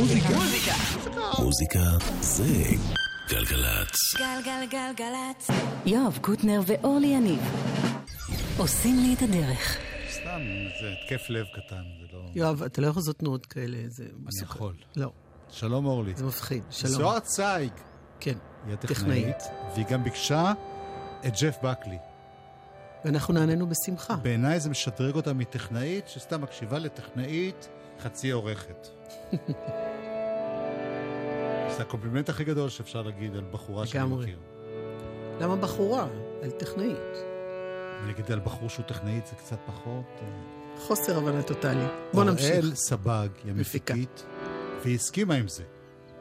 מוזיקה. מוזיקה זה גלגלצ. גלגלגלגלצ. יואב קוטנר ואורלי יניב עושים לי את הדרך. סתם, זה התקף לב קטן, זה לא... יואב, אתה לא יכול לעשות תנועות כאלה, זה אני. יכול. לא, שלום אורלי. זה מפחיד. שלום. זוהר צייג כן, היא טכנאית. הטכנאית, והיא גם ביקשה את ג'ף בקלי. ואנחנו נענינו בשמחה. בעיניי זה משדרג אותה מטכנאית שסתם מקשיבה לטכנאית חצי עורכת. זה הקומפלימנט הכי גדול שאפשר להגיד על בחורה שאני. מכיר. למה בחורה? על טכנאית. ולהגיד על בחור שהוא טכנאית זה קצת פחות... אה, חוסר הבנה טוטאלי. בוא נמשיך. אוראל סבג היא. המפיקית, והיא הסכימה עם זה.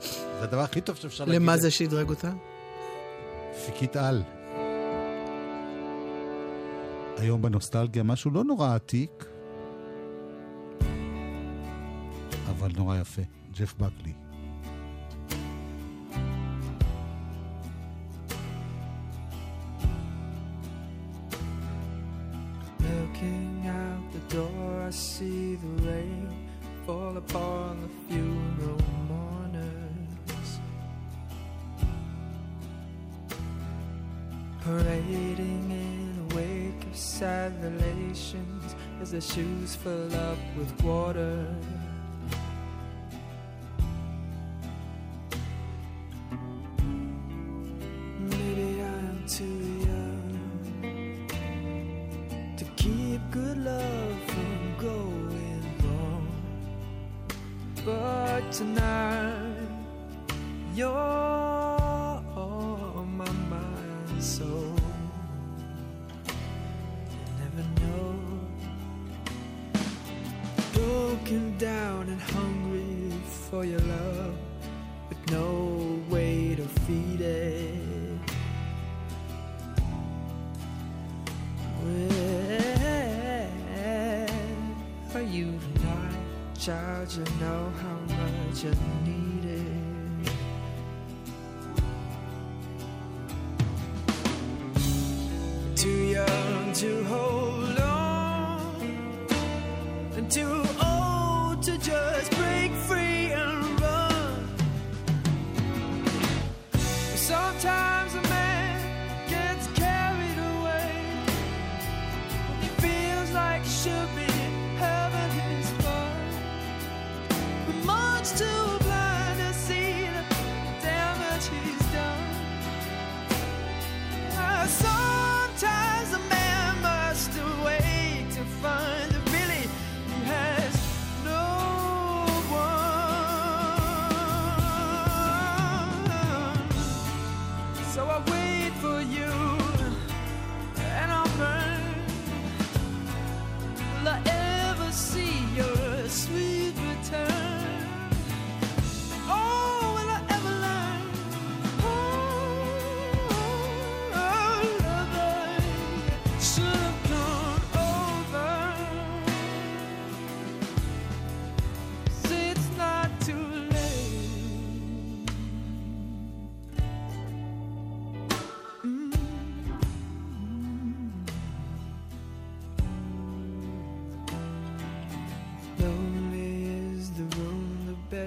זה הדבר הכי טוב שאפשר להגיד. למה זה שדרג אותה? מפיקית על. היום בנוסטלגיה משהו לא נורא עתיק, אבל נורא יפה. ג'ף בקלי. Looking out the door, I see the rain fall upon the funeral mourners. Parading in a wake of sad relations as their shoes fill up with water. For your love, with no way to feed it. Where are you tonight, child? You know how much I need it. Too young to hold on, and too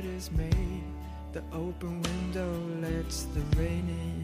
bed is made. The open window lets the rain in.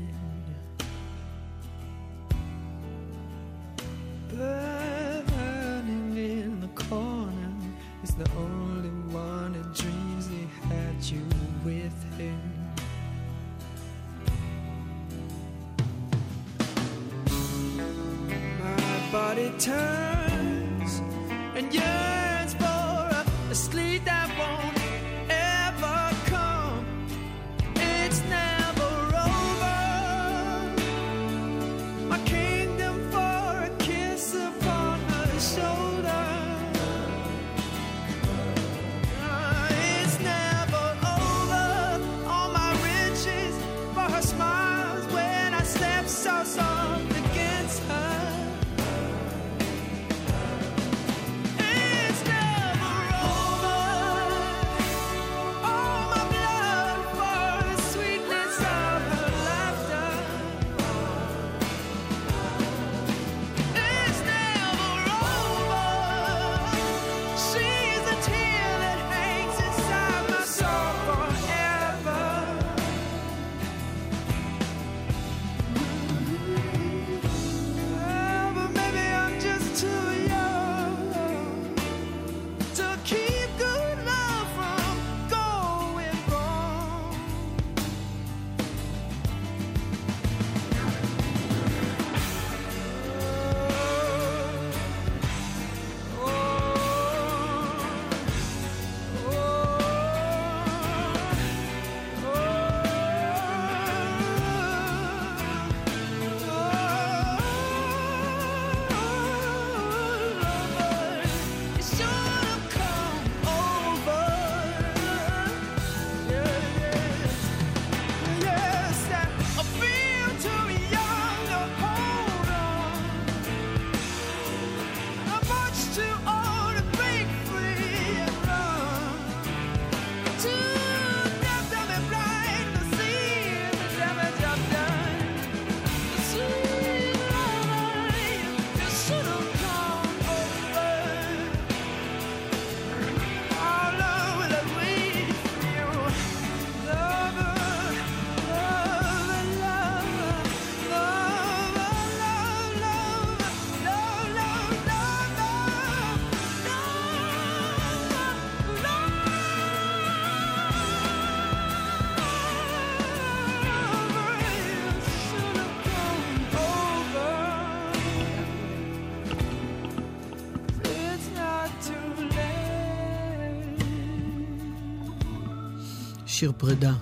שיר פרידה.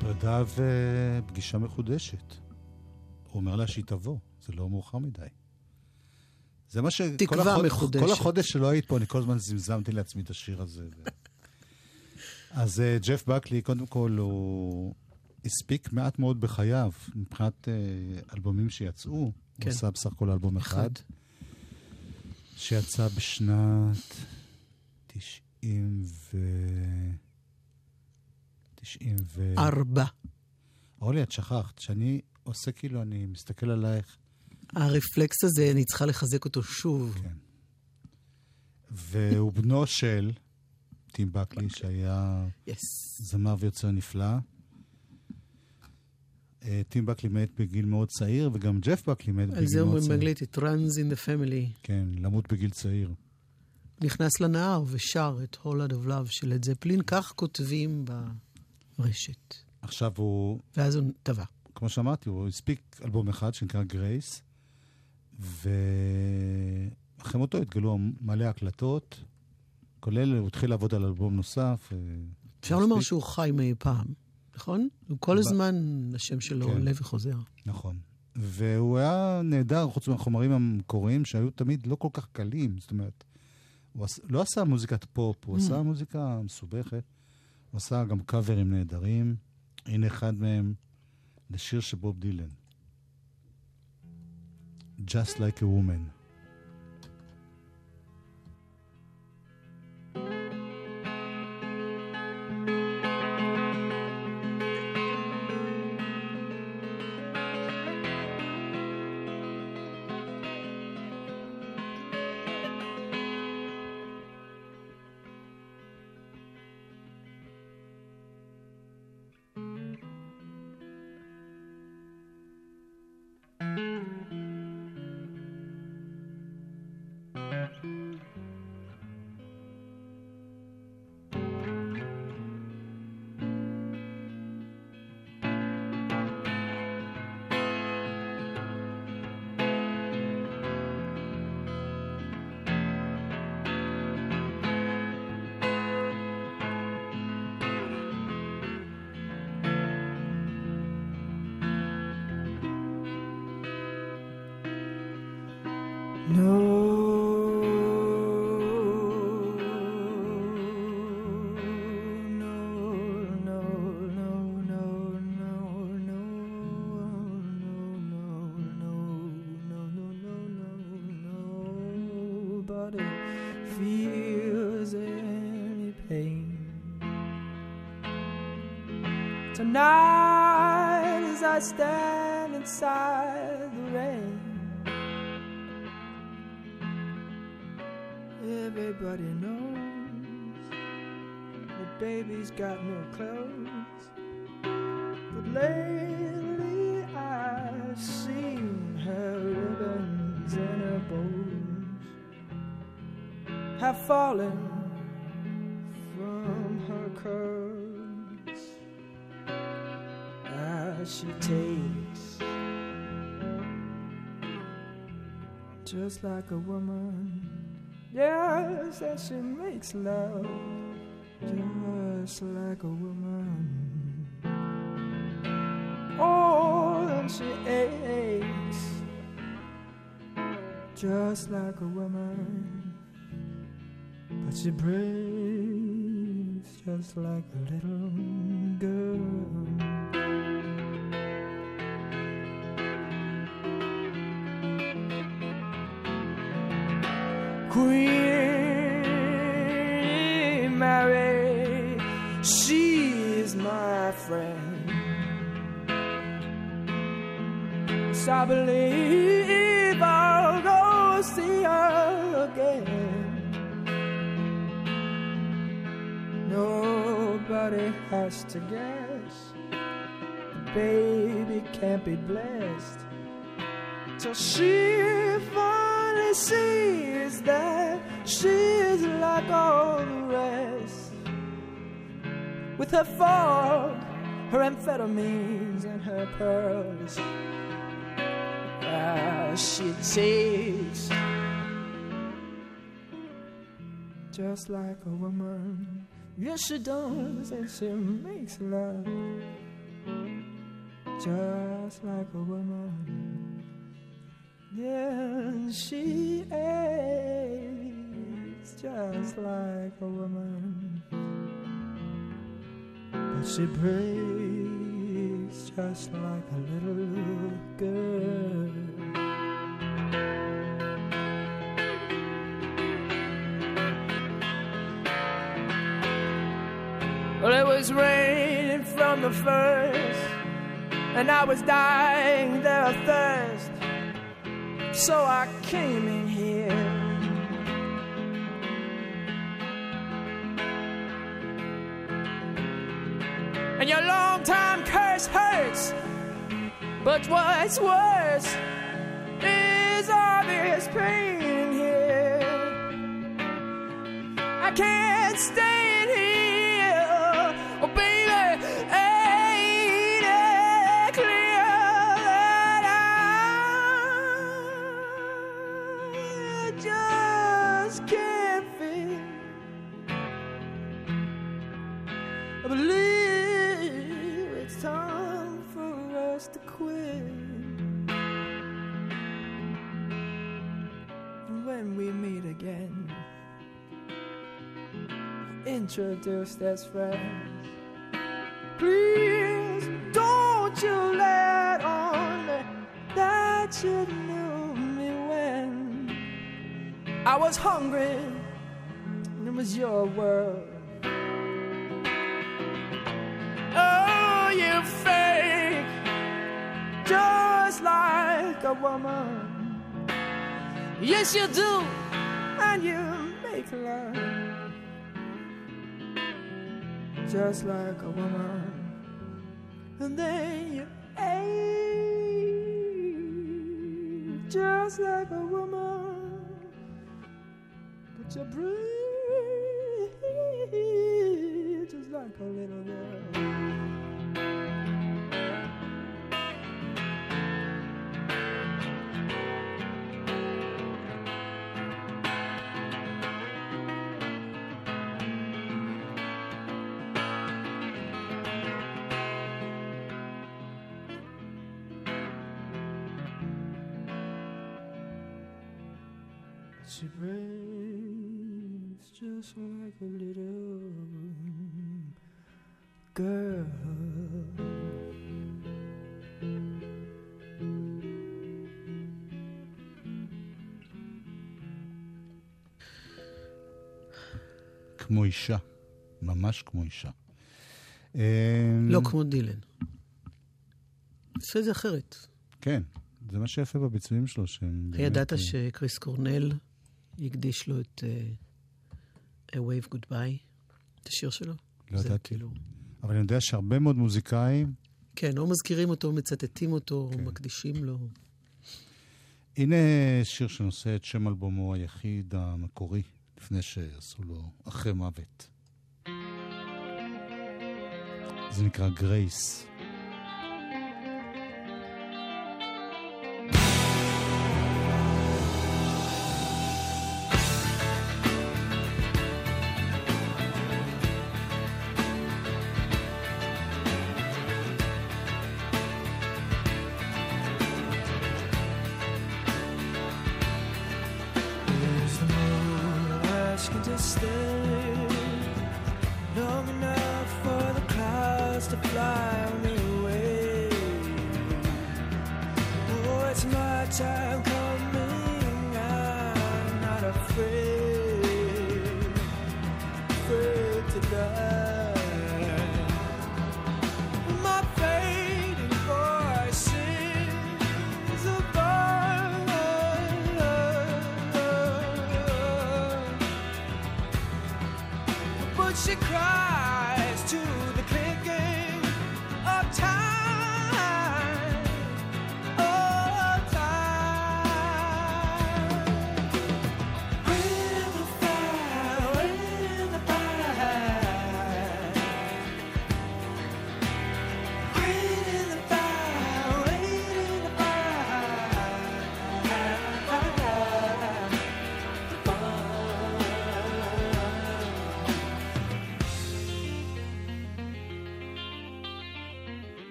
פרידה ופגישה מחודשת. הוא אומר לה שהיא תבוא, זה לא מאוחר מדי. זה מה ש... תקווה החוד... מחודשת. כל החודש שלא היית פה, אני כל הזמן זמזמתי לעצמי את השיר הזה. אז uh, ג'ף בקלי, קודם כל, הוא הספיק מעט מאוד בחייו, מבחינת uh, אלבומים שיצאו. כן. הוא עשה בסך הכל אלבום אחד, אחד. שיצא בשנת 90 ו... 90 ו... ארבע. אורלי, את שכחת, שאני עושה כאילו, אני מסתכל עלייך, הרפלקס הזה, אני צריכה לחזק אותו שוב. כן. והוא בנו של טים בקלי, שהיה יס. זמר ויוצר נפלא. אה, טים בקלי מת בגיל מאוד צעיר, וגם ג'ף בקלי מת על בגיל זה מאוד אומרים צעיר. באנגלית, it runs in the family. כן, למות בגיל צעיר. נכנס לנהר ושר את Lot of Love של לד זפלין, כך כותבים ברשת. עכשיו הוא, ואז הוא טבע. כמו שאמרתי, הוא הספיק אלבום אחד שנקרא גרייס, ואחרי מותו התגלו מלא הקלטות, כולל הוא התחיל לעבוד על אלבום נוסף. אה, אפשר לומר שהוא חי מאי פעם, נכון? הוא כל הזמן, השם שלו כן. עולה וחוזר. נכון. והוא היה נהדר, חוץ מהחומרים המקוריים שהיו תמיד לא כל כך קלים. זאת אומרת, הוא לא עשה מוזיקת פופ, הוא Mm. עשה מוזיקה מסובכת. הוא עשה גם קאברים נהדרים. הנה אחד מהם לשיר של בוב דילן. Just like a woman. As I stand inside the rain. Everybody knows the baby's got no clothes. But lately I've seen her ribbons and her bows have fallen she takes just like a woman. Yes, and she makes love just like a woman. Oh, and she aches just like a woman. But she breaks just like a little girl. She's my friend. So I believe I'll go see her again. Nobody has to guess. The baby can't be blessed till she finally sees that she's like all the rest. With her fog, her amphetamines, and her pearls, ah, she takes just like a woman. Yes, she does, and she makes love just like a woman. Yeah, she is just like a woman. But she breaks just like a little girl. Well, it was raining from the first, and I was dying there of thirst. So I came in here. And your long time curse hurts. But what's worse is all this pain here. I can't stay introduced as friends. Please don't you let on that you knew me when I was hungry and it was your world. Oh, you fake, just like a woman. Yes, you do, and you make love just like a woman. And then you age just like a woman. But you breathe just like a little girl. She breaks just like a little girl. כמו אישה. ממש כמו אישה. אה, לא כמו דילן. עושה את זה אחרת. כן, זה מה שיפה בביצועים שלו, ידעת אה, שקריס קורנל הקדיש לו את אה, A Wave Goodbye, את השיר שלו? לא ידעתי. כאילו... אבל אני יודע שהרבה מאוד מוזיקאים... כן, או מזכירים אותו, מצטטים אותו, כן. או מקדישים לו. הנה שיר שנושא את שם אלבומו היחיד המקורי, לפני שעשו לו אחרי מוות. זה נקרא גרייס.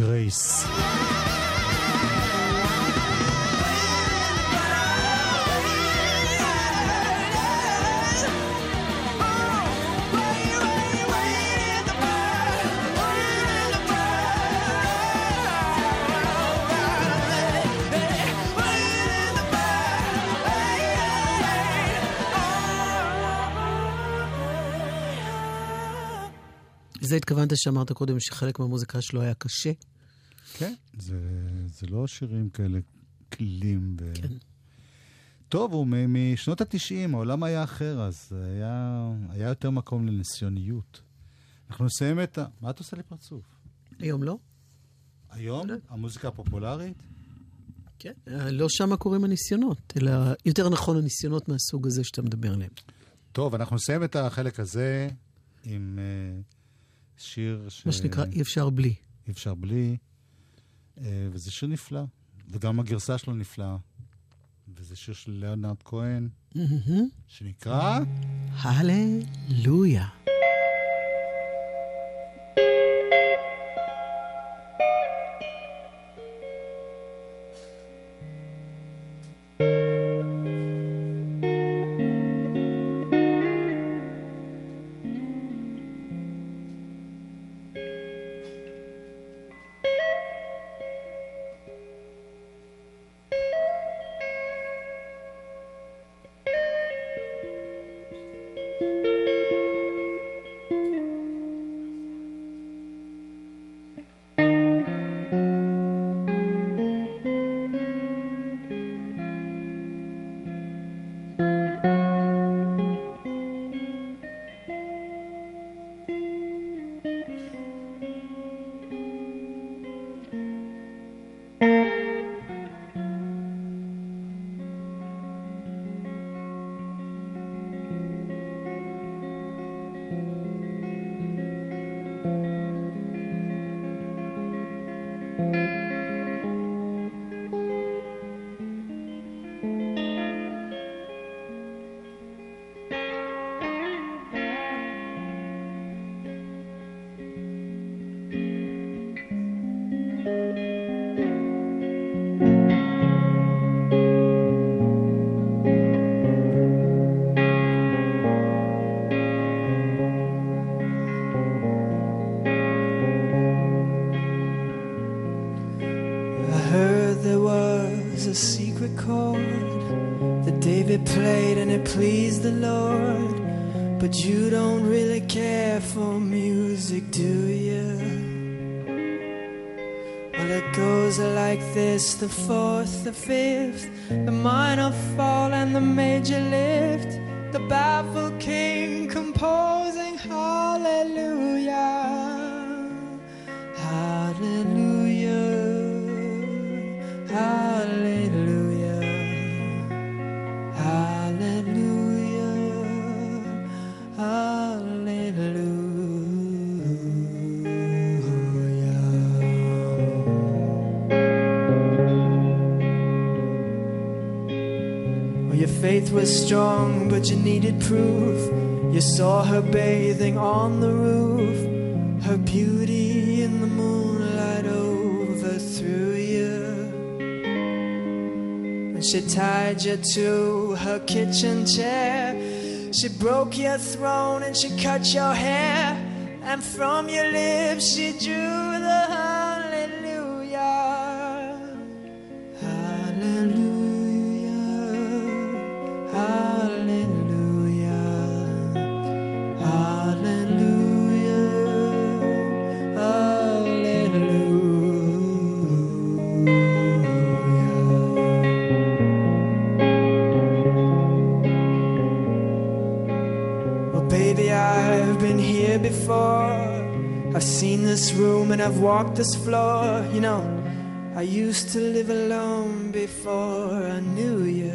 Grace. התכוונת שאמרת קודם שחלק מהמוזיקה שלו היה קשה? כן, זה, זה לא שירים כאלה קלים. ו... כן. טוב, הוא משנות התשעים, העולם היה אחר, אז היה, היה יותר מקום לניסיוניות. אנחנו נסיים את ה... מה את עושה לי פרצוף? היום לא? היום, המוזיקה הפופולרית? כן. לא שמה קורים הניסיונות, אלא יותר נכון הניסיונות מהסוג הזה שאתה מדבר עליהם. טוב, אנחנו נסיים את החלק הזה עם uh, שיר ש... מה שנקרא, אי אפשר בלי. אי אפשר בלי, uh, וזה שיר נפלא, וגם הגרסה שלו נפלאה. וזה שיר של ליאונרד כהן, שנקרא... הללויה. Was strong, but you needed proof. You saw her bathing on the roof, her beauty in the moonlight overthrew you. And she tied you to her kitchen chair. She broke your throne and she cut your hair. And from your lips she drew and I've walked this floor. You know, I used to live alone before I knew you.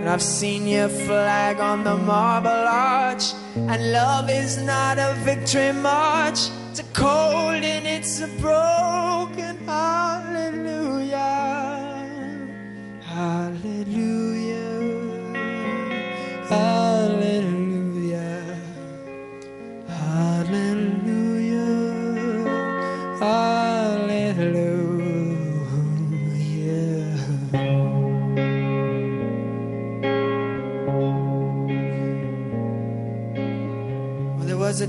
And I've seen your flag on the marble arch. And love is not a victory march. It's a cold and it's a broken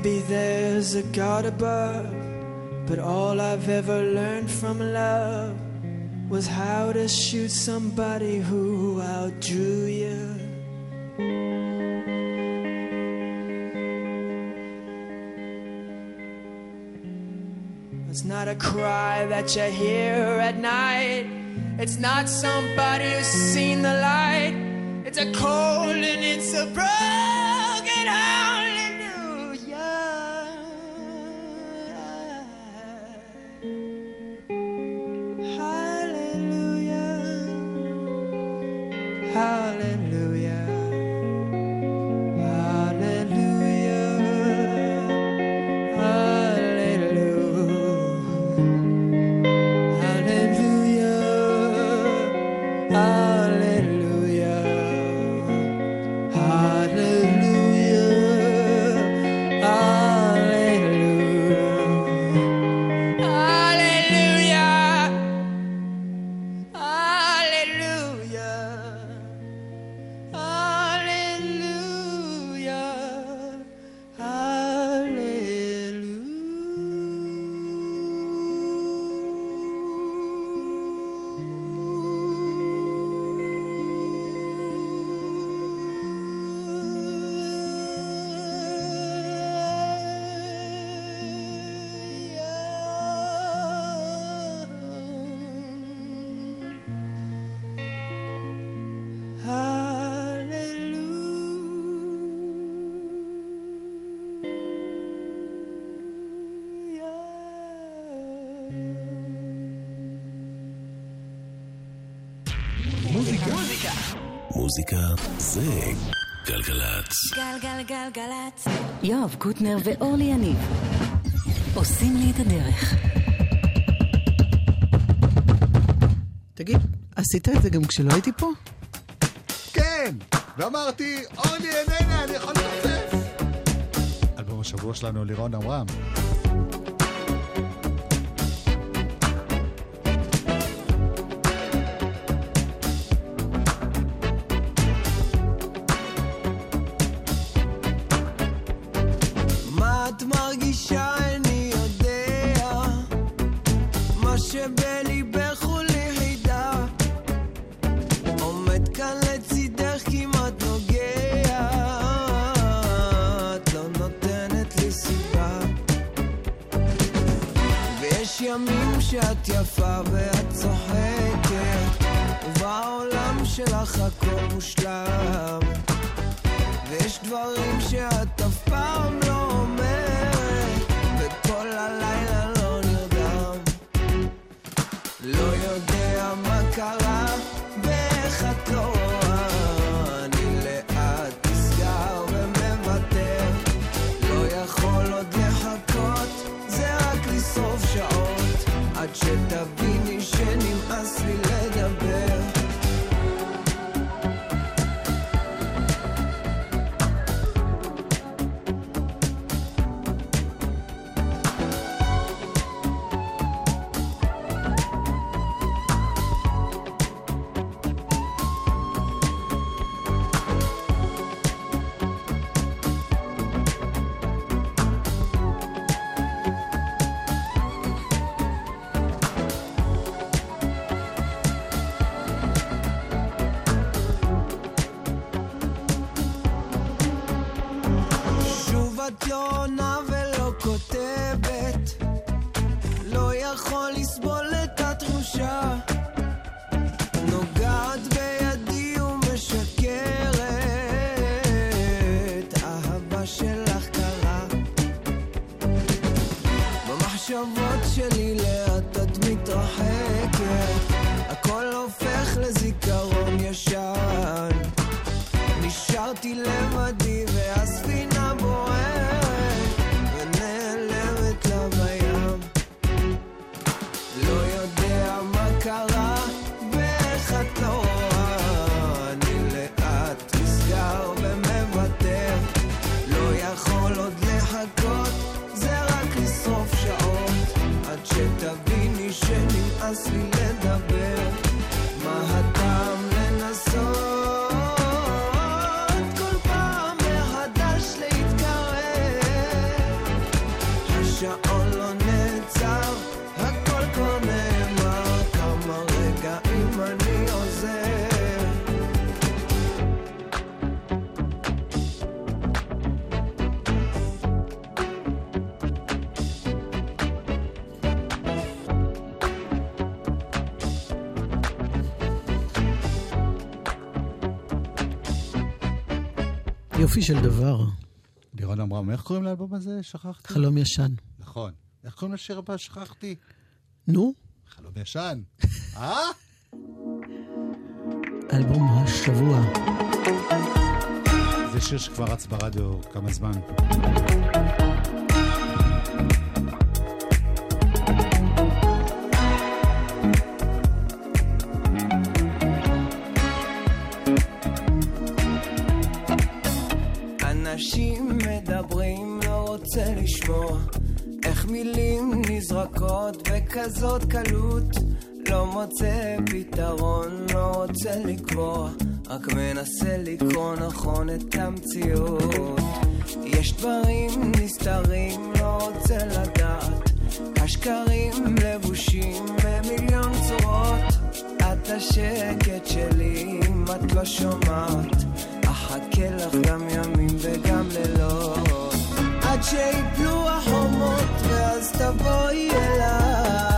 Maybe there's a God above, but all I've ever learned from love was how to shoot somebody who outdrew you. It's not a cry that you hear at night. It's not somebody who's seen the light. It's a cold and it's a broken heart. מוזיקה זה גלגלצ. גלגלגלגלצ. יואב קוטנר ואורלי יניב עושים לי את הדרך. תגיד, עשית את זה גם כשלא הייתי פה? כן, ואמרתי, אורלי איננה, אני יכול לצאת. אלבום השבוע שלנו לירון אמרם. your יופי של דבר. לירון אמרם, איך קוראים לאלבום הזה? שכחתי. חלום ישן. נכון. איך קוראים לשיר הבא? שכחתי. נו, חלום ישן. אה? אלבום השבוע. זה שיר שכבר רץ ברדיו כמה זמן. רוצה לשמוע איך מילים נזרקות בכזאת קלות. לא מוצא פתרון, לא רוצה לקבוע רק מנסה לקרוא נכון את המציאות. יש דברים נסתרים, לא רוצה לדעת. השקרים לבושים במיליון צורות. את השקט שלי אם את לא שומעת אחכה לך גם ימים וגם לילות עד שיפלו החומות ואז תבואי אליי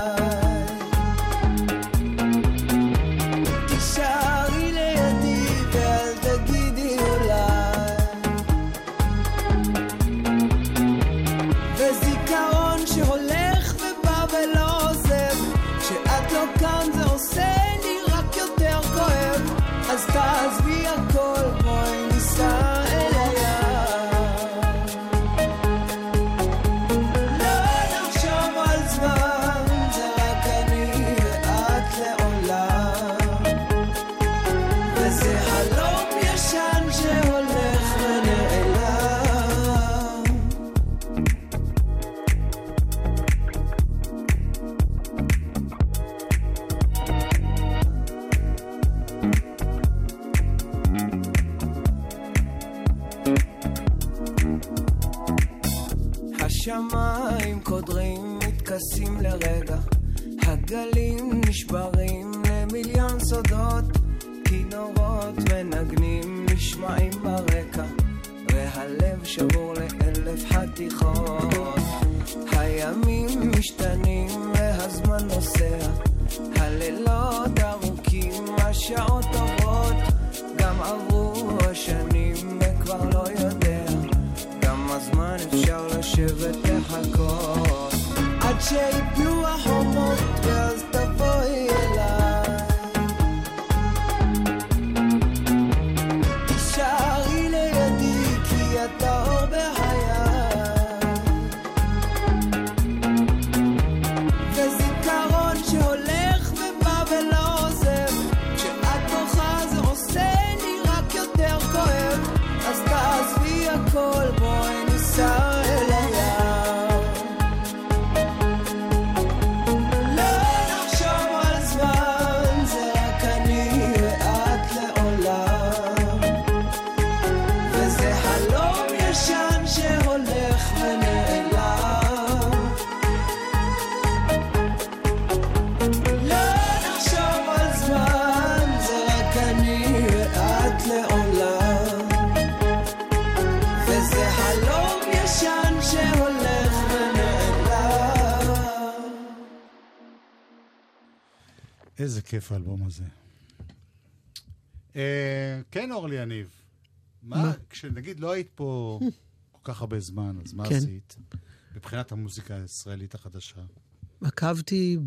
איזה כיף האלבום הזה. אה, כן, אורלי יניב. מה? כשנגיד לא היית פה כל כך הרבה זמן, אז מה כן. עשית? מבחינת המוזיקה הישראלית החדשה. עקבתי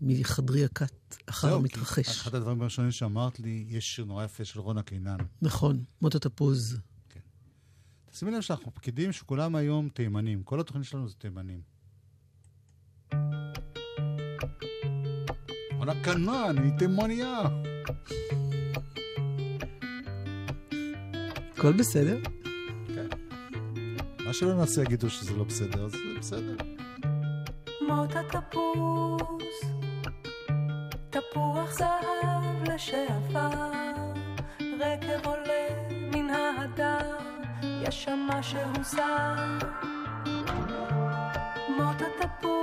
מחדרי הכת אחר המתרחש. אחד הדברים הראשונים שאמרת לי, יש שיר נורא יפה של רונה קינן. נכון, מות התפוז. שימי לב שאנחנו פקידים שכולם היום תימנים. כל התוכנית שלנו זה תימנים. רונה קינן, היא תימניה. הכל בסדר? מה שלא נעשה יגידו שזה לא בסדר, אז זה בסדר. מות התפוז, תפוח זהב לשעבר, רכב עולה מן ההדר, יש שם משהו זר. מות התפוז,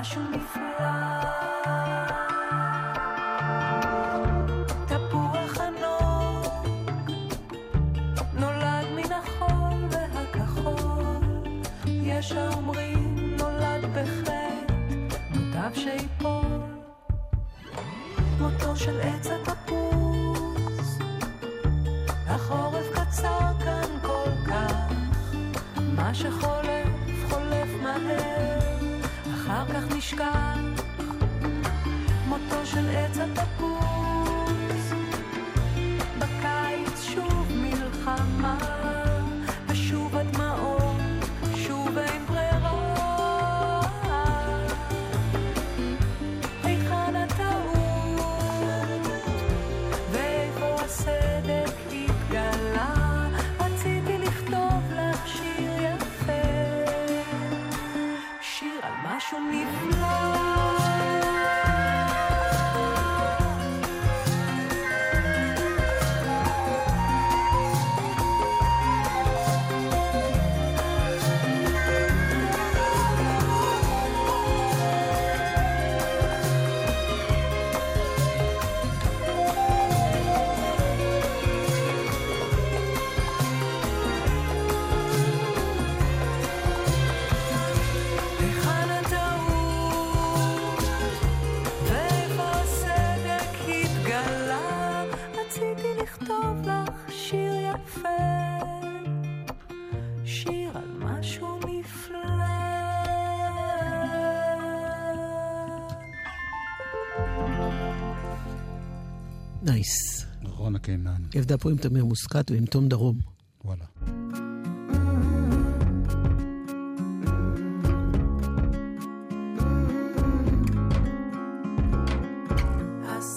משהו נפלא. תפוח הנוג נולד מן החול והכחול, יש האומרים נולד בחטא, מוטב שיפול. מותו של עץ התפוז, החורף קצר כאן כל כך, מה שחולף חולף מהר. אחר כך נשכח. מותו של עץ התפוח. עבדה פה עם תמיר מוסקת ועם תום דרום. וואלה.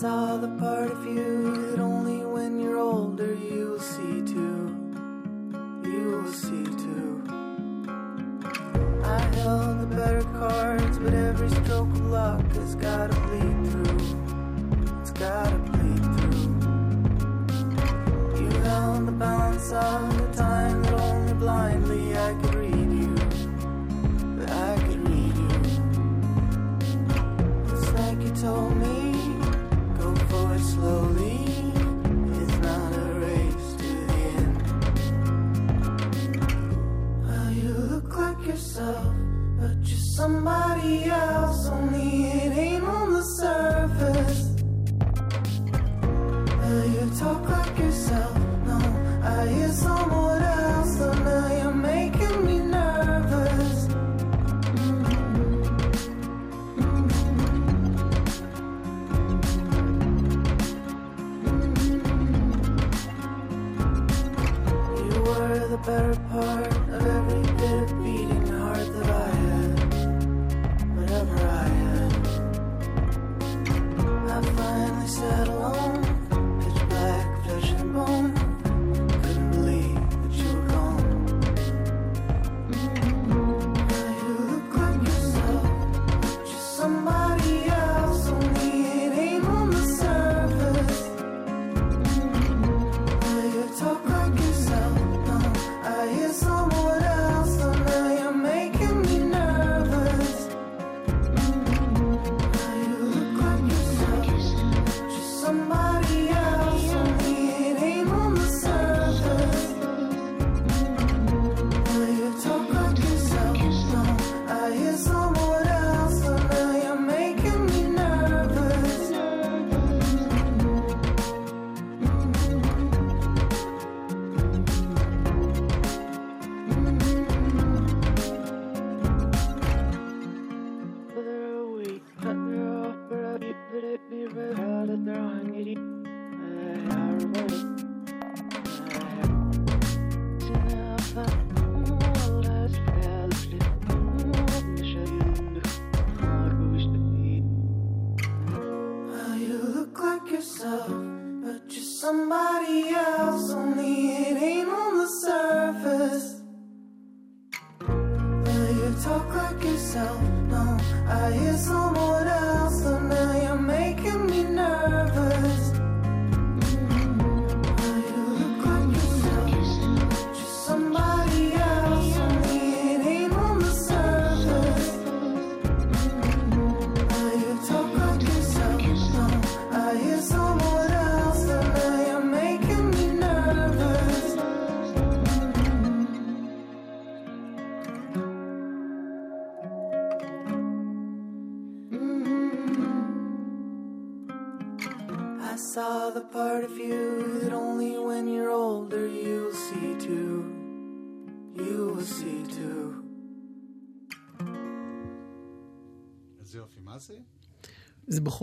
saw the part of you that only when you're older you will see too. You will see too. I held the better cards, but every stroke of luck has got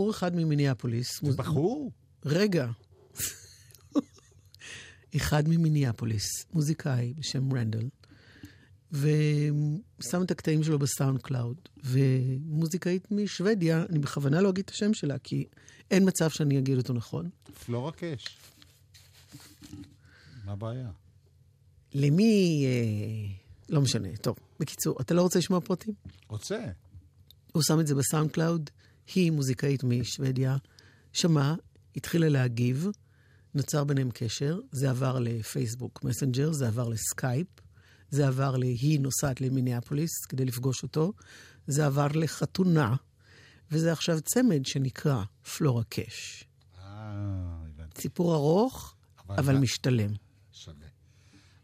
בחור אחד ממיניאפוליס. זה בחור? רגע. אחד ממיניאפוליס, מוזיקאי בשם רנדל, ושם את הקטעים שלו ב SoundCloud. ומוזיקאית משוודיה, אני בכוונה לא אגיד את השם שלה, כי אין מצב שאני אגיד אותו נכון. Flora Cash. מה הבעיה? למי... אה, לא משנה. טוב, בקיצור, אתה לא רוצה לשמוע פרטים? רוצה. הוא שם את זה ב SoundCloud, היא מוזיקאית משוודיה, שמעה, התחילה להגיב, נוצר ביניהם קשר, זה עבר לפייסבוק מסנג'ר, זה עבר לסקייפ, זה עבר ל... היא נוסעת למיניאפוליס כדי לפגוש אותו, זה עבר לחתונה, וזה עכשיו צמד שנקרא Flora Cash. אה. סיפור ארוך, אבל אבל משתלם. שווה.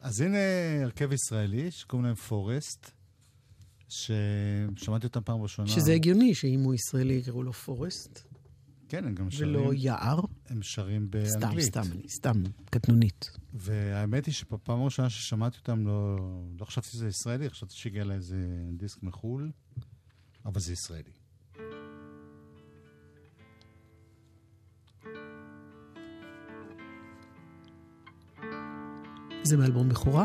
אז הנה הרכב ישראלי שקוראים להם פורסט, ששמעתי אותם פעם ראשונה. שזה הגיוני שאם הוא ישראלי יקראו לו פורסט, כן, הם גם שרים, ולא יער. הם שרים סתם, באנגלית. סתם, אני סתם קטנונית. והאמת היא שבפעם הראשונה ששמעתי אותם לא, לא חשבתי שזה ישראלי, חשבתי שהגיע לה איזה דיסק מחו"ל, אבל זה ישראלי. זה מאלבום בכורה?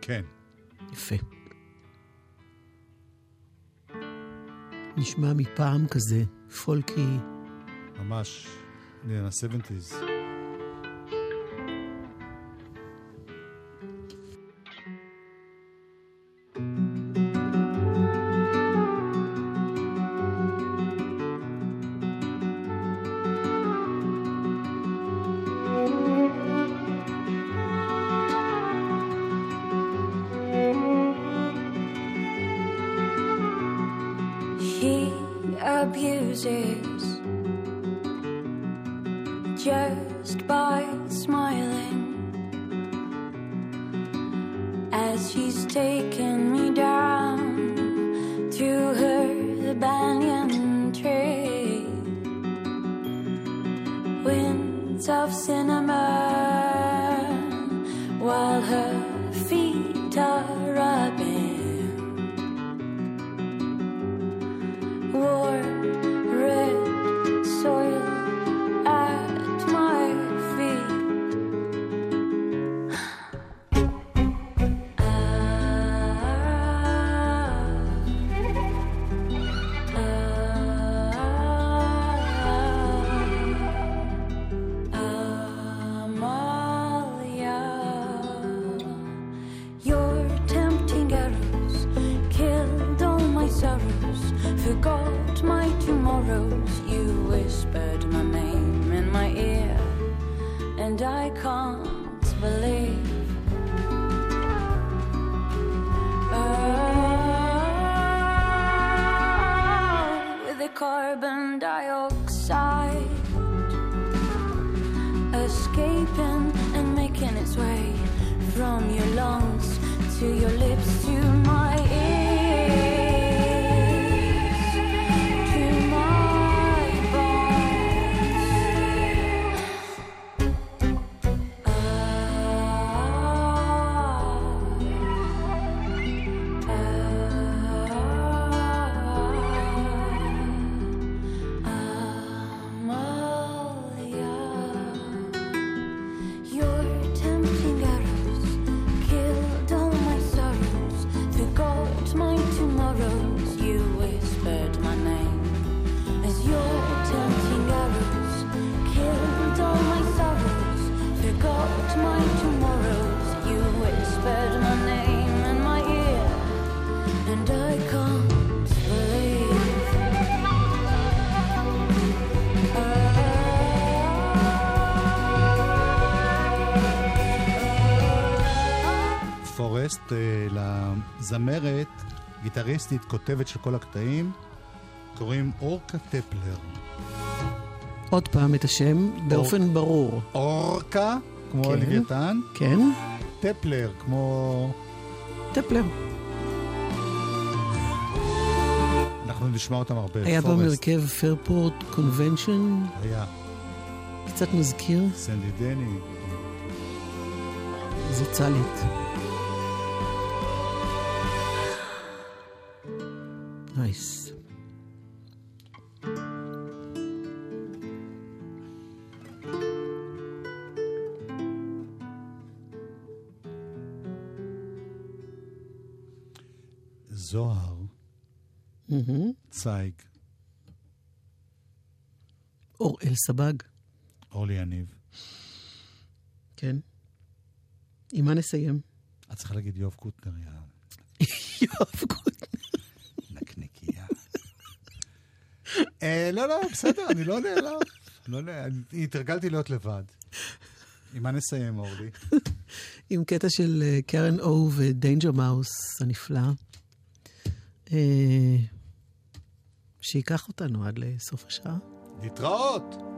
כן. יפה. נשמע מפעם כזה, פולקי, ממש, ל-70's. He abuses just by smiling as she's taken me down to her banyan tree. Winds of cinnamon לזמרת, גיטריסטית, כותבת של כל הקטעים, קוראים אורקה טפלר. עוד פעם את השם באופן ברור. אורקה, כמו כן. לוויתן, כן? טפלר, כמו... טפלר. אנחנו נשמע אותם הרבה. היה. פעם הרכב פרפורט קונבנשן, היה. קצת מזכיר, סנדי דני. זה צלית. נייס. זוהר. צייג, אוראל סבג, אורלי יניב. כן. עם מה נסיים? את צריכה להגיד יואב קוטנר, יואב קוטנר. נקניקייה. אה, לא, לא, בסדר, אני לא נעלב. לא נעלב. התרגלתי להיות לבד. עם מה נסיים, אורלי? עם קטע של אה, Karen O ו Danger Mouse הנפלא. אה, שייקח אותנו עד לסוף השעה. להתראות!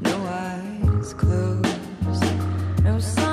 no eyes closed, no sign.